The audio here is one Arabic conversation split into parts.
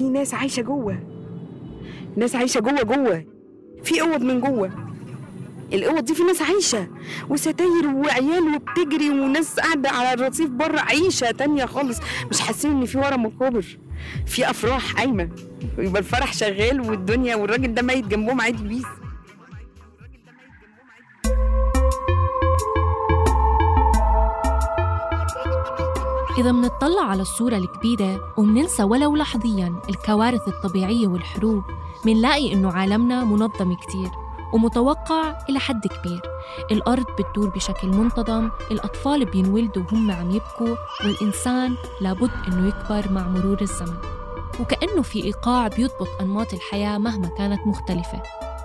في ناس عايشة جوه. ناس عايشة جوه جوه. في أوض من جوه. الأوض دي في ناس عايشة. وستاير وعيال وبتجري وناس قاعدة على الرصيف بره عيشه تانية خالص. مش حاسين إن في ورا مقابر. في أفراح قايمة. يبقى الفرح شغال والدنيا والراجل ده ميت جنبهم عادي بيس إذا منطلع على الصورة الكبيرة ومننسى ولو لحظياً الكوارث الطبيعية والحروب منلاقي إنه عالمنا منظم كتير ومتوقع إلى حد كبير. الأرض بتدور بشكل منتظم الأطفال بينولدوا وهم عم يبكوا والإنسان لابد إنه يكبر مع مرور الزمن. وكأنه في إيقاع بيضبط أنماط الحياة مهما كانت مختلفة.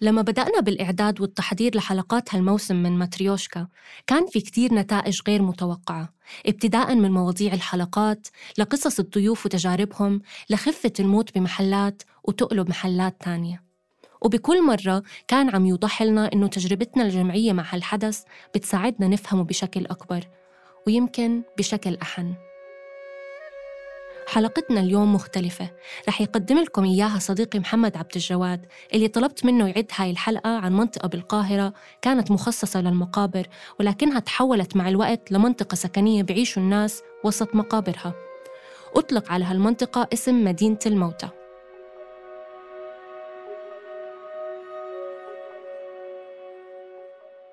لما بدأنا بالإعداد والتحضير لحلقات هالموسم من ماتريوشكا كان في كتير نتائج غير متوقعة ابتداء من مواضيع الحلقات لقصص الضيوف وتجاربهم لخفة الموت بمحلات وتقلب محلات تانية. وبكل مرة كان عم يوضح لنا إنه تجربتنا الجمعية مع هالحدث بتساعدنا نفهمه بشكل أكبر ويمكن بشكل أحن. حلقتنا اليوم مختلفة. رح يقدم لكم إياها صديقي محمد عبد الجواد اللي طلبت منه يعد هاي الحلقة عن منطقة بالقاهرة كانت مخصصة للمقابر ولكنها تحولت مع الوقت لمنطقة سكنية بعيشوا الناس وسط مقابرها. أطلق على هالمنطقة اسم مدينة الموتى.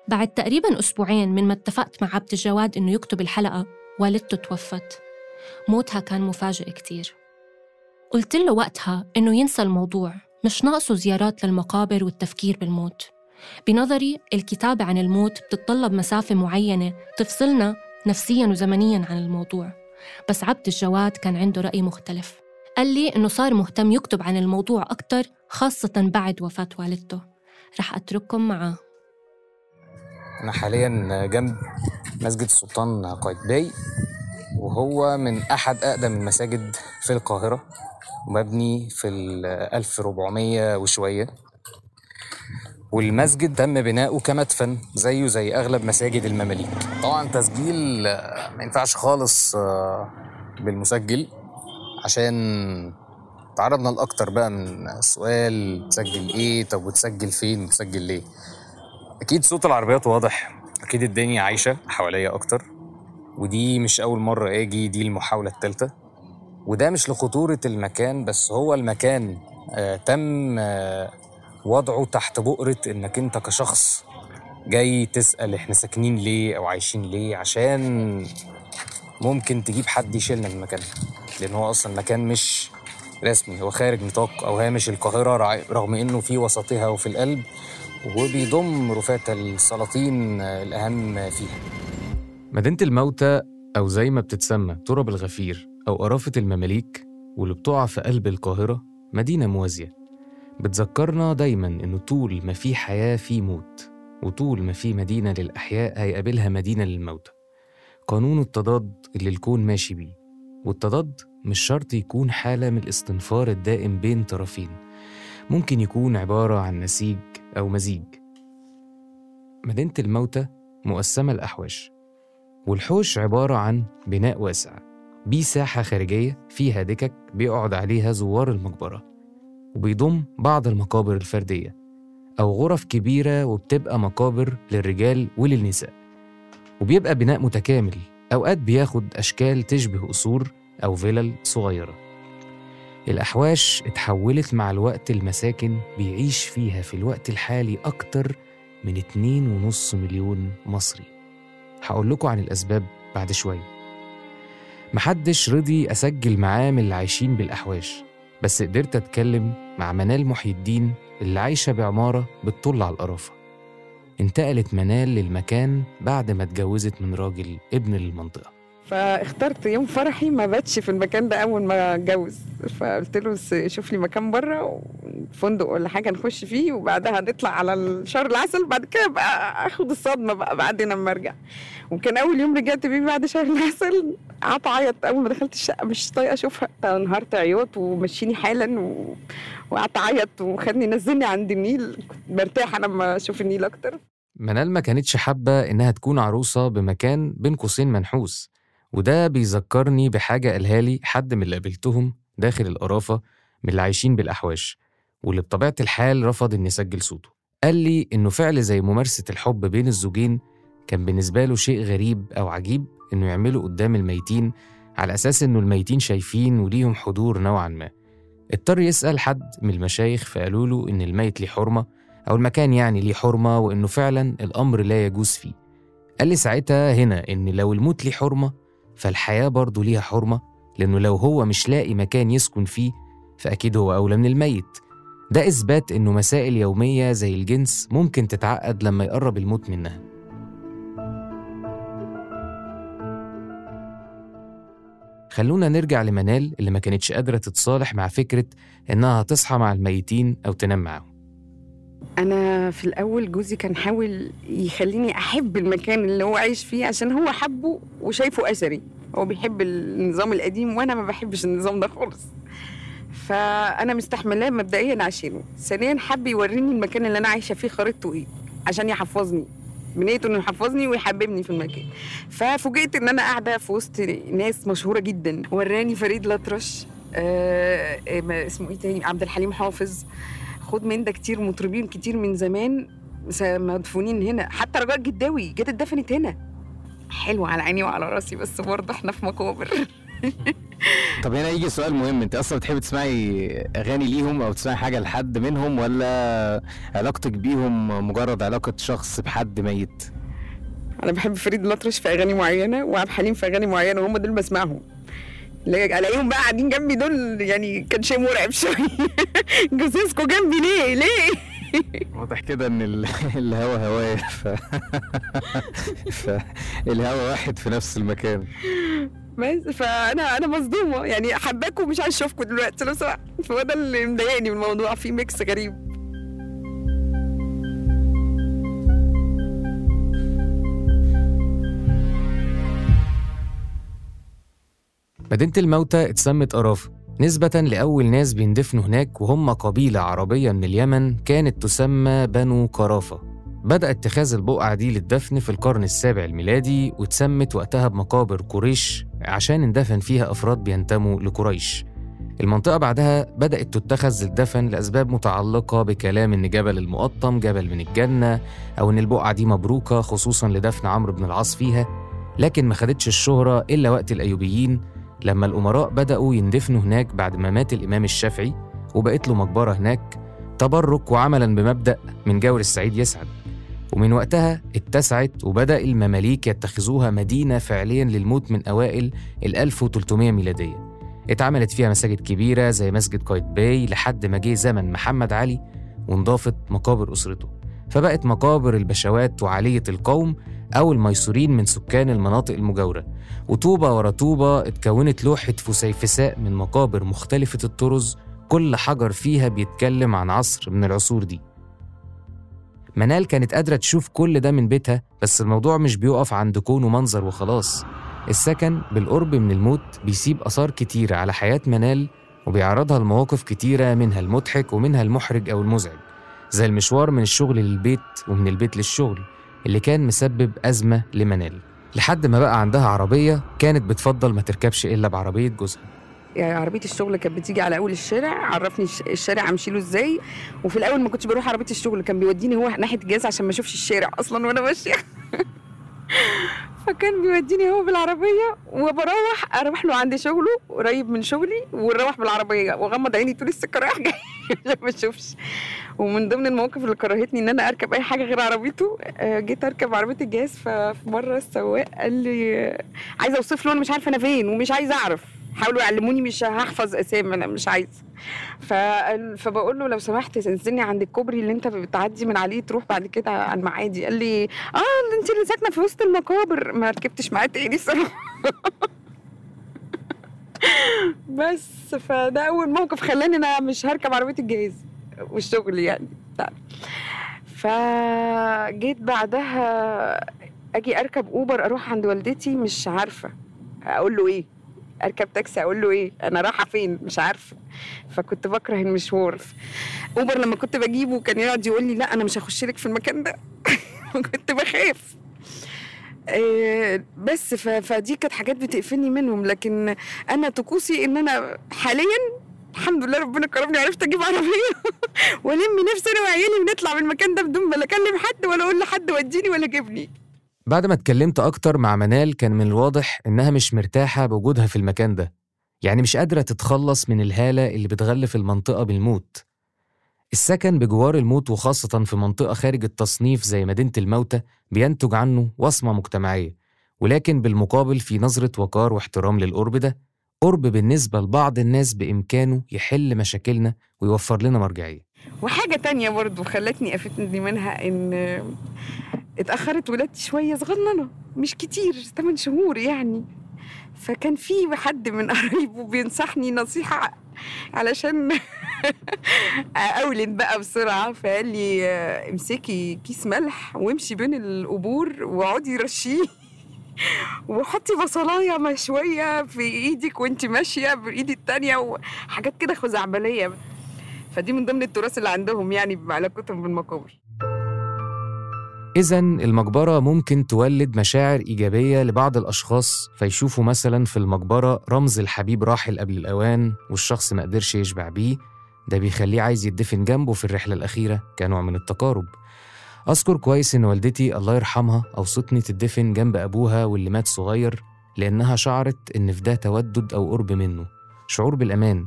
بعد تقريبا أسبوعين من ما اتفقت مع عبد الجواد إنه يكتب الحلقة والدته توفت. موتها كان مفاجئ كتير. قلت له وقتها إنه ينسى الموضوع مش ناقصه زيارات للمقابر والتفكير بالموت. بنظري الكتابة عن الموت بتتطلب مسافة معينة تفصلنا نفسياً وزمنياً عن الموضوع بس عبد الجواد كان عنده رأي مختلف. قال لي إنه صار مهتم يكتب عن الموضوع أكتر خاصة بعد وفاة والدته. رح أترككم معاه. أنا حاليا جنب مسجد السلطان قايتباي. وهو من أحد أقدم المساجد في القاهرة ومبني في ال 1400 وشوية. والمسجد تم بناؤه كمدفن زيه زي أغلب مساجد المماليك. طبعا تسجيل ما ينفعش خالص آه، بالمسجل عشان تعرضنا لأكتر بقى من سؤال تسجل إيه؟ طب وتسجل فين؟ وتسجل ليه؟ أكيد صوت العربيات واضح أكيد الدنيا عايشة حواليا أكتر. ودي مش أول مرة أجي دي المحاولة التالتة. وده مش لخطورة المكان بس هو المكان آه تم آه وضعه تحت بؤرة إنك أنت كشخص جاي تسأل إحنا ساكنين ليه أو عايشين ليه عشان ممكن تجيب حد يشيلنا من مكاننا. لأن هو أصلا مكان مش رسمي هو خارج نطاق أو هامش القاهرة رغم إنه في وسطها وفي القلب وبيضم رفات السلاطين آه، الأهم فيها. مدينة الموتى أو زي ما بتتسمى تراب الغفير أو قرافة المماليك واللي بتقع في قلب القاهرة مدينة موازية. بتذكرنا دايما إنه طول ما في حياة في موت وطول ما في مدينة للأحياء هيقابلها مدينة للموتى. قانون التضاد اللي الكون ماشي بيه والتضاد مش شرط يكون حالة من الاستنفار الدائم بين طرفين. ممكن يكون عبارة عن نسيج أو مزيج. مدينة الموتى مقسمة لأحواش. والحوش عبارة عن بناء واسع. بيه ساحة خارجية فيها دكك بيقعد عليها زوار المقبرة وبيضم بعض المقابر الفردية أو غرف كبيرة وبتبقى مقابر للرجال وللنساء. وبيبقى بناء متكامل أوقات بياخد أشكال تشبه قصور أو فيلل صغيرة. الأحواش اتحولت مع الوقت المساكن بيعيش فيها في الوقت الحالي أكتر من 2.5 مليون مصري. هقول لكم عن الأسباب بعد شوية. محدش رضي أسجل معاه من اللي عايشين بالأحواش بس قدرت أتكلم مع منال محي الدين اللي عايشة بعمارة بتطل على القرافة. انتقلت منال للمكان بعد ما اتجوزت من راجل ابن المنطقة. فاخترت يوم فرحي ما باتش في المكان ده أول ما اتجوز فقلت له شوف لي مكان بره فندق ولا حاجة نخش فيه وبعدها نطلع على شهر العسل بعد كده بقى آخد الصدمة بقى بعدين لما أرجع. وكان أول يوم رجعت بيه بعد شهر العسل قعدت أعيط. أول ما دخلت الشقة مش طايقة أشوفها. أنهارت عياط ومشيني حالا و... وقعدت أعيط وخدني نزلني عند النيل كنت أنا لما أشوف النيل أكتر. منال ما كانتش حابة إنها تكون عروسة بمكان بين قوسين منحوس. وده بيذكرني بحاجة قالها لي حد من اللي قابلتهم داخل القرافة من اللي عايشين بالأحواش. واللي بطبيعة الحال رفض إن يسجل صوته. قال لي إنه فعل زي ممارسة الحب بين الزوجين كان بالنسبة له شيء غريب أو عجيب إنه يعمله قدام الميتين على أساس إنه الميتين شايفين وليهم حضور نوعا ما. اضطر يسأل حد من المشايخ فقالوا له إن الميت ليه حرمة أو المكان يعني ليه حرمة وإنه فعلا الأمر لا يجوز فيه. قال لي ساعتها هنا إن لو الموت ليه حرمة فالحياة برضه ليها حرمة لأنه لو هو مش لاقي مكان يسكن فيه فأكيد هو أولى من الميت. ده إثبات إنه مسائل يومية زي الجنس ممكن تتعقد لما يقرب الموت منها. خلونا نرجع لمنال اللي ما كانتش قادرة تتصالح مع فكرة إنها هتصحى مع الميتين أو تنام معاهم. أنا في الأول جوزي كان حاول يخليني أحب المكان اللي هو عايش فيه عشان هو حبه وشايفه أثري. هو بيحب النظام القديم وأنا ما بحبش النظام ده خالص. فأنا مستحملاه مبدئيا عشانه. ثانيا حب يوريني المكان اللي أنا عايشة فيه خريطته إيه عشان يحفظني. بنيته إنه يحفظني ويحببني في المكان. ففوجئت إن أنا قاعدة في وسط ناس مشهورة جدا. وراني فريد الأطرش آه آه، اسمه إيه تاني عبد الحليم حافظ. خد من ده كتير مطربين كتير من زمان مدفونين هنا. حتى رجاء الجداوي جت اتدفنت هنا. حلو على عيني وعلى راسي بس برضه إحنا في مقابر. طب هنا يجي سؤال مهم. انت أصلا بتحبي تسمعي اغاني ليهم أو تسمعي حاجة لحد منهم ولا علاقتك بيهم مجرد علاقة شخص بحد ميت؟ أنا بحب فريد الأطرش في أغاني معينة وعبد الحليم في أغاني معينة وهم دول بسمعهم. لا- ألاقيهم بقى قاعدين جنبي دول يعني كان شيء مرعب شوية. جوزيسكو جنبي ليه؟ ليه؟ واضح كده إن ال- الهوا هواية. ف... فالهوا واحد في نفس المكان. بس فأنا أنا مصدومة. يعني حباكم مش عايز اشوفكم دلوقتي. لو سمحت فهو ده اللي مضايقني من الموضوع. في mix غريب. مدينة الموتى اتسمت قرافة نسبة لأول ناس بيندفنوا هناك وهم قبيلة عربية من اليمن كانت تسمى بنو قرافة بدأ اتخاذ البقعة دي للدفن في القرن السابع الميلادي واتسمت وقتها بمقابر قريش عشان اندفن فيها أفراد بينتموا لقريش. المنطقة بعدها بدأت تتخذ للدفن لأسباب متعلقة بكلام إن جبل المقطم جبل من الجنة أو إن البقعة دي مبروكة خصوصا لدفن عمرو بن العاص فيها. لكن ما خدتش الشهرة إلا وقت الأيوبيين لما الأمراء بدأوا يندفنوا هناك بعد ما مات الإمام الشافعي وبقت له مقبرة هناك تبرك وعملا بمبدأ من جور السعيد يسعد. ومن وقتها اتسعت وبدأ المماليك يتخذوها مدينة فعليا للموت من أوائل ال 1300 ميلادية. اتعملت فيها مساجد كبيرة زي مسجد قايتباي لحد ما جه زمن محمد علي وانضافت مقابر أسرته. فبقت مقابر البشوات وعالية القوم أو الميسورين من سكان المناطق المجاورة. وطوبة ورا طوبة اتكونت لوحة فسيفساء من مقابر مختلفة الطرز كل حجر فيها بيتكلم عن عصر من العصور دي. منال كانت قادرة تشوف كل ده من بيتها بس الموضوع مش بيقف عند كونه منظر وخلاص. السكن بالقرب من الموت بيسيب آثار كتيرة على حياة منال وبيعرضها لمواقف كتيرة منها المضحك ومنها المحرج أو المزعج. زي المشوار من الشغل للبيت ومن البيت للشغل اللي كان مسبب أزمة لمنال. لحد ما بقى عندها عربية كانت بتفضل ما تركبش إلا بعربية جوزها. يعني عربية الشغل كانت بتيجي على أول الشارع عرفني الش- الشارع امشي له إزاي. وفي الأول ما كنتش بروح عربية الشغل كان بيوديني هو ناحية الجاز عشان ما أشوفش الشارع أصلا وأنا ماشية. فكان بيوديني هو بالعربية وبروح أروح له عند شغله قريب من شغلي ونروح بالعربية واغمض عيني طول السكه رايح جاي عشان ما أشوفش. ومن ضمن المواقف اللي كرهتني إن أنا أركب أي حاجة غير عربيته آه، جيت أركب عربية الجاز ففي مرة السواق قال لي عايزة أوصف له أنا مش عارفة أنا فين ومش عايزة أعرف. حاولوا يعلموني مش هحفظ أسامي أنا مش عايزة. فبقول له لو سمحت تنزلني عند الكوبري اللي أنت بتعدي من عليه تروح بعد كده على المعادي. قال لي آه أنت اللي ساكنة في وسط المقابر. ما ركبتش معاه تاني الصراحة. بس فده أول موقف خلاني أنا مش هركب عربية الجهاز والشغل يعني. بتاع. فجيت بعدها أجي أركب أوبر أروح عند والدتي مش عارفة أقول له إيه. اركب تاكسي أقول له إيه أنا رايحة فين؟ مش عارفة. فكنت بكره المشوار. اوبر لما كنت بجيبه كان يقعد يقول لي لا أنا مش هخش لك في المكان ده. كنت بخاف. آه، بس فدي كانت حاجات بتقفلني منهم. لكن أنا طقوسي ان أنا حاليا الحمد لله ربنا كرمني عرفت أجيب عربية والم نفسي أنا وعيالي ونطلع من المكان ده بدون ما لا اكلم حد ولا أقول لحد وديني ولا جيبني. بعد ما اتكلمت أكتر مع منال كان من الواضح إنها مش مرتاحة بوجودها في المكان ده يعني مش قادرة تتخلص من الهالة اللي بتغلف المنطقة بالموت. السكن بجوار الموت وخاصة في منطقة خارج التصنيف زي مدينة الموتى بينتج عنه وصمة مجتمعية ولكن بالمقابل في نظرة وقار واحترام للقرب ده قرب بالنسبة لبعض الناس بإمكانه يحل مشاكلنا ويوفر لنا مرجعية. وحاجة تانية برضو خلتني أفتني منها إن اتأخرت ولادتي شوية صغننة مش كتير 8 شهور يعني. فكان في حد من قرايبه بينصحني نصيحة علشان أولد بقى بسرعة فقال لي امسكي كيس ملح وامشي بين القبور واقعدي رشيه وحطي بصلاية مشوية في إيدك وانت ماشية بالايد التانية وحاجات كده خزعبلية. فدي من ضمن التراث اللي عندهم يعني بعلاقتهم بالمقابر. إذا المقبرة ممكن تولد مشاعر إيجابية لبعض الأشخاص فيشوفوا مثلا في المقبرة رمز الحبيب راحل قبل الأوان والشخص ما قدرش يشبع بيه. ده بيخليه عايز يدفن جنبه في الرحلة الأخيرة كنوع من التقارب. أذكر كويس إن والدتي الله يرحمها أوصتني تدفن جنب أبوها واللي مات صغير لأنها شعرت إن في ده تودد أو قرب منه. شعور بالأمان.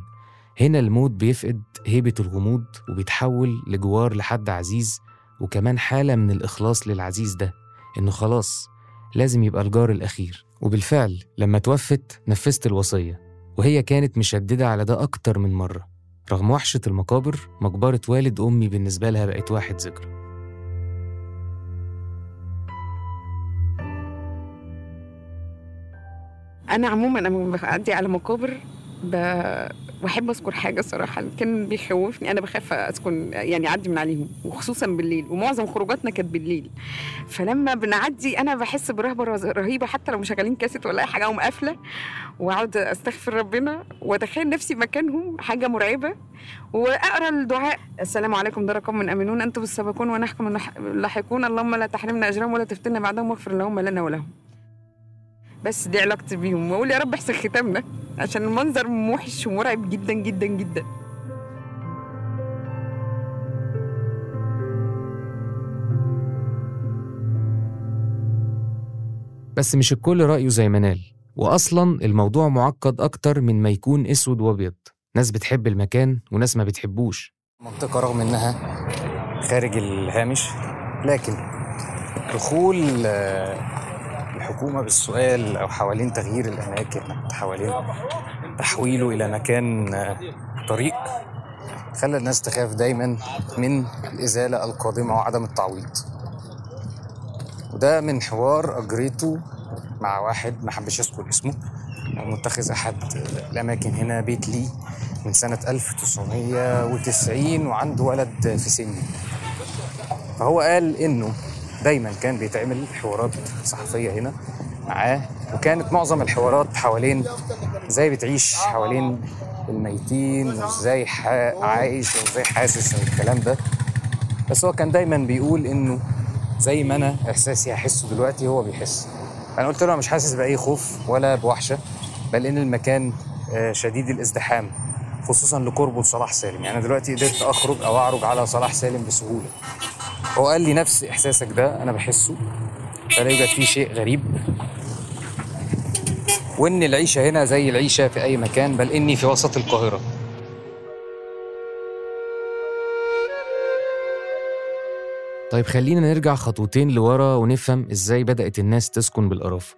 هنا الموت بيفقد هيبة الغموض وبيتحول لجوار لحد عزيز وكمان حالة من الإخلاص للعزيز ده إنه خلاص لازم يبقى الجار الأخير. وبالفعل لما توفت نفذت الوصية وهي كانت مشددة على ده أكتر من مرة. رغم وحشة المقابر مقبرة والد أمي بالنسبة لها بقت واحد ذكرى. أنا عموما لما بعدي على مقابر ب- بحب أذكر حاجة صراحة كان بيخوفني أنا بخاف أسكن يعني أعدي من عليهم وخصوصا بالليل ومعظم خروجاتنا كانت بالليل. فلما بنعدي أنا بحس برهبة رهيبة حتى لو مشغلين كاسيت ولا أي حاجة أقوم قافلة وأقعد أستغفر ربنا وأتخيل نفسي مكانهم حاجة مرعبة. وأقرأ الدعاء. السلام عليكم ده رقم من امنون أنتم السابقون ونحكم اللاحقون اللهم لا تحرمنا أجرهم ولا تفتنا بعدهم واغفر اللهم لنا ولهم. بس دي علاقتي بيهم. وأقول يا رب احسن ختامنا. عشان المنظر موحش ومرعب جدا جدا جدا. بس مش الكل رأيه زي منال وأصلا الموضوع معقد أكتر من ما يكون أسود وأبيض. ناس بتحب المكان وناس ما بتحبوش. منطقة رغم إنها خارج الهامش لكن دخول آه، الحكومة بالسؤال أو حوالين تغيير الأماكن حوالين تحويله إلى مكان آه، طريق خلى الناس تخاف دايما من الإزالة القادمة وعدم التعويض. وده من حوار أجريته مع واحد ما حبش يذكر اسمه متخذ أحد الأماكن هنا بيت لي من سنة 1990 وعنده ولد في سني. فهو قال إنه دايما كان بيتعمل حوارات صحفية هنا معاه وكانت معظم الحوارات حوالين إزاي بتعيش حوالين الميتين وإزاي عايش وإزاي حاسس والكلام ده. بس هو كان دايما بيقول إنه زي ما أنا إحساسي هحسه دلوقتي هو بيحس. أنا قلت له أنا مش حاسس بأي خوف ولا بوحشة بل إن المكان آه، شديد الازدحام خصوصا لقربه لصلاح سالم. يعني أنا دلوقتي قدرت أخرج أو أعرج على صلاح سالم بسهولة. هو قال لي نفس إحساسك ده أنا بحسه. فلا يوجد فيه شيء غريب. وإن العيشة هنا زي العيشة في أي مكان بل إني في وسط القاهرة. طيب خلينا نرجع خطوتين لورا ونفهم إزاي بدأت الناس تسكن بالقرافة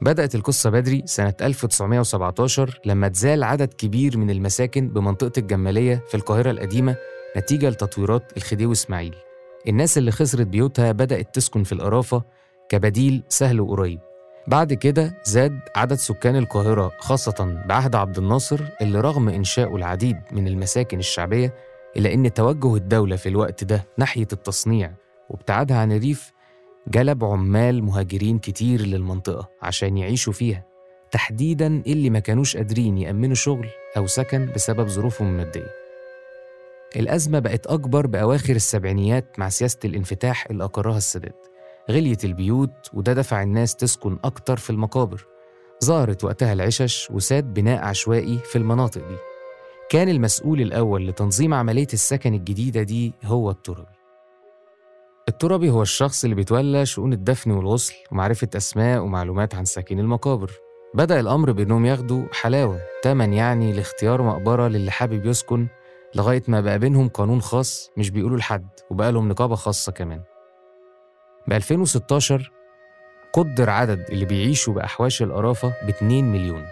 بدأت القصة بدري سنة 1917 لما اتزال عدد كبير من المساكن بمنطقة الجمالية في القاهرة القديمة نتيجة لتطويرات الخديوي إسماعيل الناس اللي خسرت بيوتها بدأت تسكن في القرافة كبديل سهل وقريب. بعد كده زاد عدد سكان القاهرة خاصة بعهد عبد الناصر اللي رغم إنشاؤه العديد من المساكن الشعبية إلا إن توجه الدولة في الوقت ده ناحية التصنيع وابتعادها عن الريف جلب عمال مهاجرين كتير للمنطقة عشان يعيشوا فيها. تحديداً اللي ما كانوش قادرين يأمنوا شغل أو سكن بسبب ظروفهم المادية. الأزمة بقت أكبر بأواخر السبعينيات مع سياسة الانفتاح اللي أقرها السادات. غليت البيوت وده دفع الناس تسكن أكتر في المقابر. ظهرت وقتها العشش وساد بناء عشوائي في المناطق دي. كان المسؤول الأول لتنظيم عملية السكن الجديدة دي هو التربي التربي هو الشخص اللي بيتولى شؤون الدفن والغسل ومعرفة أسماء ومعلومات عن ساكني المقابر. بدأ الأمر بأنهم ياخدوا حلاوة تمن يعني لاختيار مقبرة للي حابب يسكن لغاية ما بقى بينهم قانون خاص مش بيقولوا لحد وبقى لهم نقابة خاصة كمان. ب 2016 قدر عدد اللي بيعيشوا بأحواش القرافة ب 2 مليون.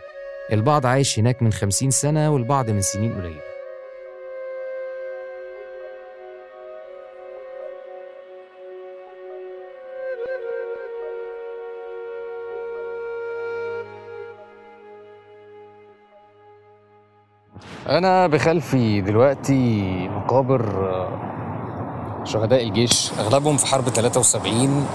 البعض عايش هناك من 50 سنة والبعض من سنين قليلة. أنا بخلفي دلوقتي مقابر آه، شهداء الجيش أغلبهم في حرب 73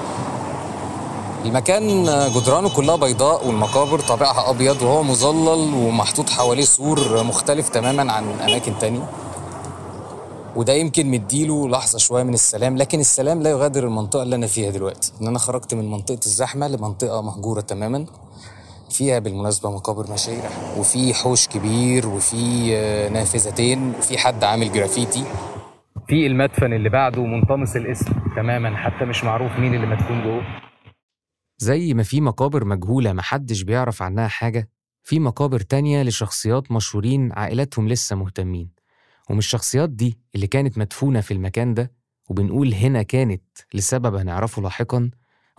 المكان آه، جدرانه كلها بيضاء والمقابر طابعها أبيض وهو مظلل ومحطوط حواليه سور مختلف تماما عن أماكن تانية. وده يمكن مديله لحظة شوية من السلام لكن السلام لا يغادر المنطقة اللي أنا فيها دلوقتي. إن أنا خرجت من منطقة الزحمة لمنطقة مهجورة تماما. فيها بالمناسبة مقابر مشايخ وفي حوش كبير وفي آه، نافذتين وفي حد عامل جرافيتي. في المدفن اللي بعده منطمس الاسم تماما حتى مش معروف مين اللي مدفون جوه. زي ما في مقابر مجهولة محدش بيعرف عنها حاجة في مقابر تانية لشخصيات مشهورين عائلاتهم لسه مهتمين. ومن الشخصيات دي اللي كانت مدفونة في المكان ده وبنقول هنا كانت لسبب هنعرفه لاحقا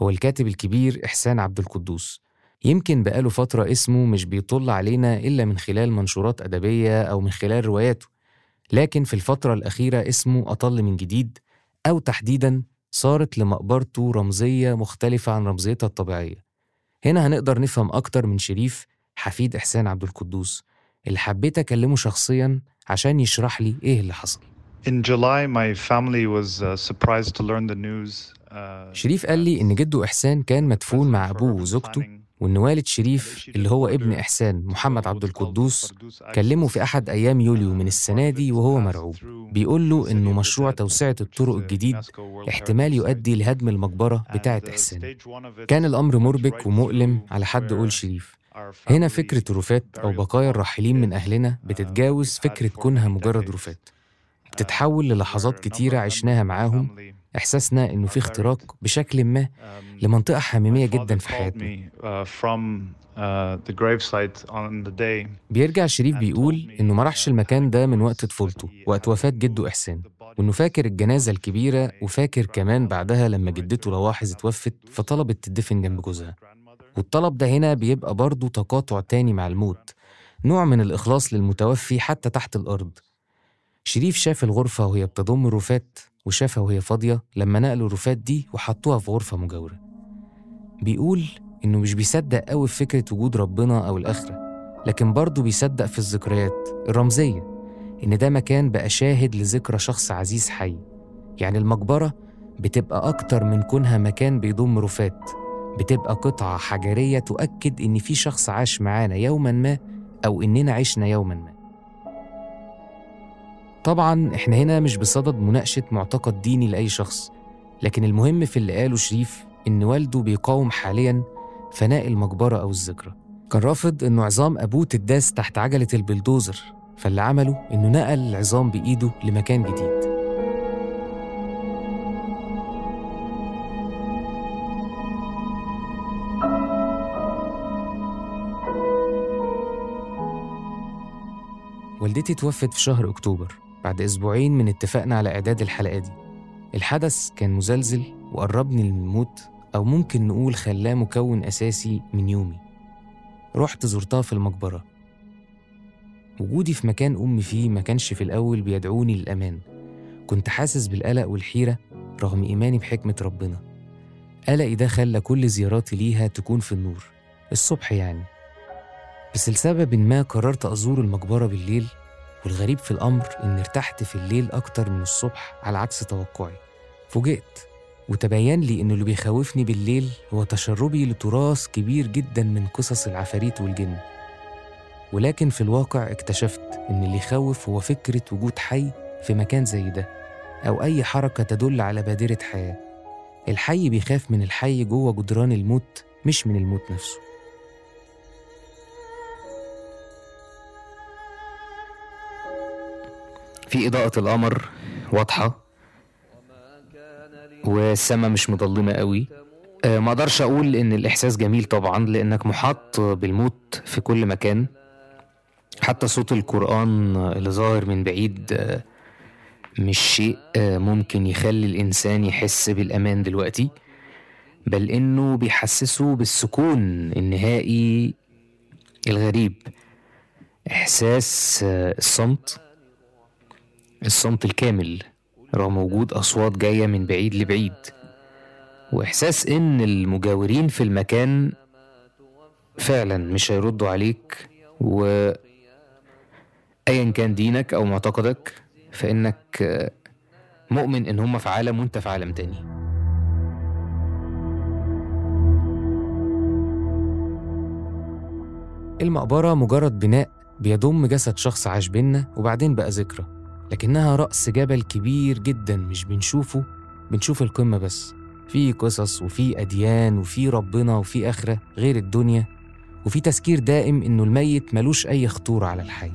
هو الكاتب الكبير إحسان عبد القدوس. يمكن بقاله فترة اسمه مش بيطل علينا إلا من خلال منشورات أدبية أو من خلال رواياته لكن في الفترة الأخيرة اسمه أطل من جديد أو تحديداً صارت لمقبرته رمزية مختلفة عن رمزيتها الطبيعية هنا هنقدر نفهم أكتر من شريف حفيد إحسان عبد القدوس اللي حبيت أكلمه شخصياً عشان يشرح لي إيه اللي حصل In July, my family was uh, surprised to learn the news. Uh, شريف قال لي إن جده إحسان كان مدفون مع أبوه وزوجته وإن والد شريف اللي هو ابن إحسان محمد عبد القدوس كلمه في أحد أيام يوليو من السنة دي وهو مرعوب. بيقول له إنه مشروع توسعة الطرق الجديد احتمال يؤدي لهدم المقبرة بتاعة إحسان. كان الأمر مربك ومؤلم على حد قول شريف. هنا فكرة رفات أو بقايا الراحلين من أهلنا بتتجاوز فكرة كونها مجرد رفات بتتحول للحظات كتيرة عشناها معاهم إحساسنا إنه في اختراق بشكل ما لمنطقة حميمية جدا في حياتنا. بيرجع شريف بيقول إنه ما راحش المكان ده من وقت طفولته وقت وفاة جده إحسان وإنه فاكر الجنازة الكبيرة وفاكر كمان بعدها لما جدته لواحظ اتوفت فطلبت تدفن جنب جوزها. والطلب ده هنا بيبقى برضه تقاطع تاني مع الموت نوع من الإخلاص للمتوفي حتى تحت الأرض. شريف شاف الغرفة وهي بتضم رفات وشافها وهي فاضية لما نقلوا الرفات دي وحطوها في غرفة مجاورة. بيقول إنه مش بيصدق قوي في فكرة وجود ربنا أو الآخرة لكن برضه بيصدق في الذكريات الرمزية إن ده مكان بقى شاهد لذكرى شخص عزيز حي. يعني المقبرة بتبقى أكتر من كونها مكان بيضم رفات بتبقى قطعة حجرية تؤكد إن في شخص عاش معانا يوما ما أو إننا عشنا يوما ما. طبعا إحنا هنا مش بصدد مناقشة معتقد ديني لأي شخص لكن المهم في اللي قاله شريف إن والده بيقاوم حاليا فناء المقبرة أو الذكرى. كان رافض إنه عظام أبوه تداس تحت عجلة البلدوزر فاللي عمله إنه نقل العظام بإيده لمكان جديد. والدتي توفت في شهر أكتوبر. بعد أسبوعين من اتفاقنا على إعداد الحلقة دي. الحدث كان مزلزل وقربني من الموت أو ممكن نقول خلاه مكون أساسي من يومي. رحت زرتها في المقبرة. وجودي في مكان أمي فيه ما كانش في الأول بيدعوني للأمان. كنت حاسس بالقلق والحيرة رغم إيماني بحكمة ربنا. قلقي ده خلى كل زياراتي ليها تكون في النور. الصبح يعني. بس لسبب ما قررت أزور المقبرة بالليل والغريب في الأمر إن ارتحت في الليل أكتر من الصبح على عكس توقعي. فوجئت وتبين لي إن اللي بيخوفني بالليل هو تشربي لتراث كبير جدا من قصص العفاريت والجن. ولكن في الواقع اكتشفت إن اللي يخوف هو فكرة وجود حي في مكان زي ده أو أي حركة تدل على بادرة حياة. الحي بيخاف من الحي جوه جدران الموت مش من الموت نفسه. في إضاءة القمر واضحة والسماء مش مظلمة قوي. آه، ما أقدرش أقول إن الإحساس جميل طبعا لأنك محاط بالموت في كل مكان. حتى صوت القرآن اللي ظاهر من بعيد آه، مش شيء آه، ممكن يخلي الإنسان يحس بالأمان دلوقتي بل إنه بيحسسه بالسكون النهائي الغريب. إحساس آه، الصمت الصمت الكامل رغم وجود أصوات جاية من بعيد لبعيد وإحساس إن المجاورين في المكان فعلا مش هيردوا عليك و ايا كان دينك أو معتقدك فإنك آه، مؤمن إن هم في عالم وأنت في عالم تاني. المقبرة مجرد بناء بيضم جسد شخص عاش بينا وبعدين بقى ذكرى. لكنها رأس جبل كبير جدا مش بنشوفه بنشوف القمة بس. في قصص وفي أديان وفي ربنا وفي آخرة غير الدنيا. وفي تذكير دائم إنه الميت ملوش أي خطورة على الحي.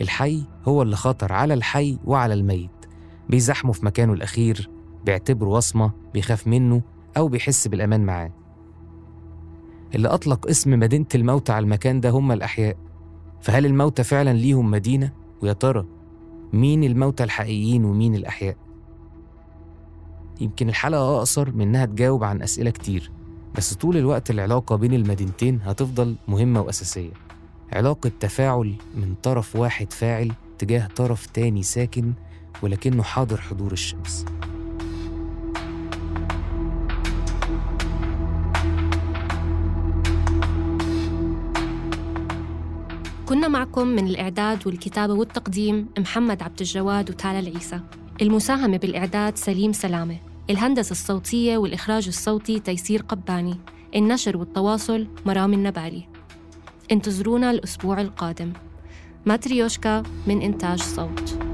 الحي هو اللي خطر على الحي وعلى الميت. بيزحمه في مكانه الأخير بيعتبره وصمة بيخاف منه أو بيحس بالأمان معاه. اللي أطلق اسم مدينة الموتى على المكان ده هم الأحياء. فهل الموتى فعلا ليهم مدينة؟ ويا ترى مين الموتى الحقيقيين ومين الأحياء؟ يمكن الحلقة أقصر من إنها تجاوب عن أسئلة كتير بس طول الوقت العلاقة بين المدينتين هتفضل مهمة وأساسية علاقة تفاعل من طرف واحد فاعل تجاه طرف تاني ساكن ولكنه حاضر حضور الشمس كنا معكم من الإعداد والكتابة والتقديم محمد عبد الجواد وتالا العيسى. المساهمة بالإعداد سليم سلامة. الهندسة الصوتية والإخراج الصوتي تيسير قباني. النشر والتواصل مرام النبالي. انتظرونا الأسبوع القادم. ماتريوشكا من إنتاج صوت.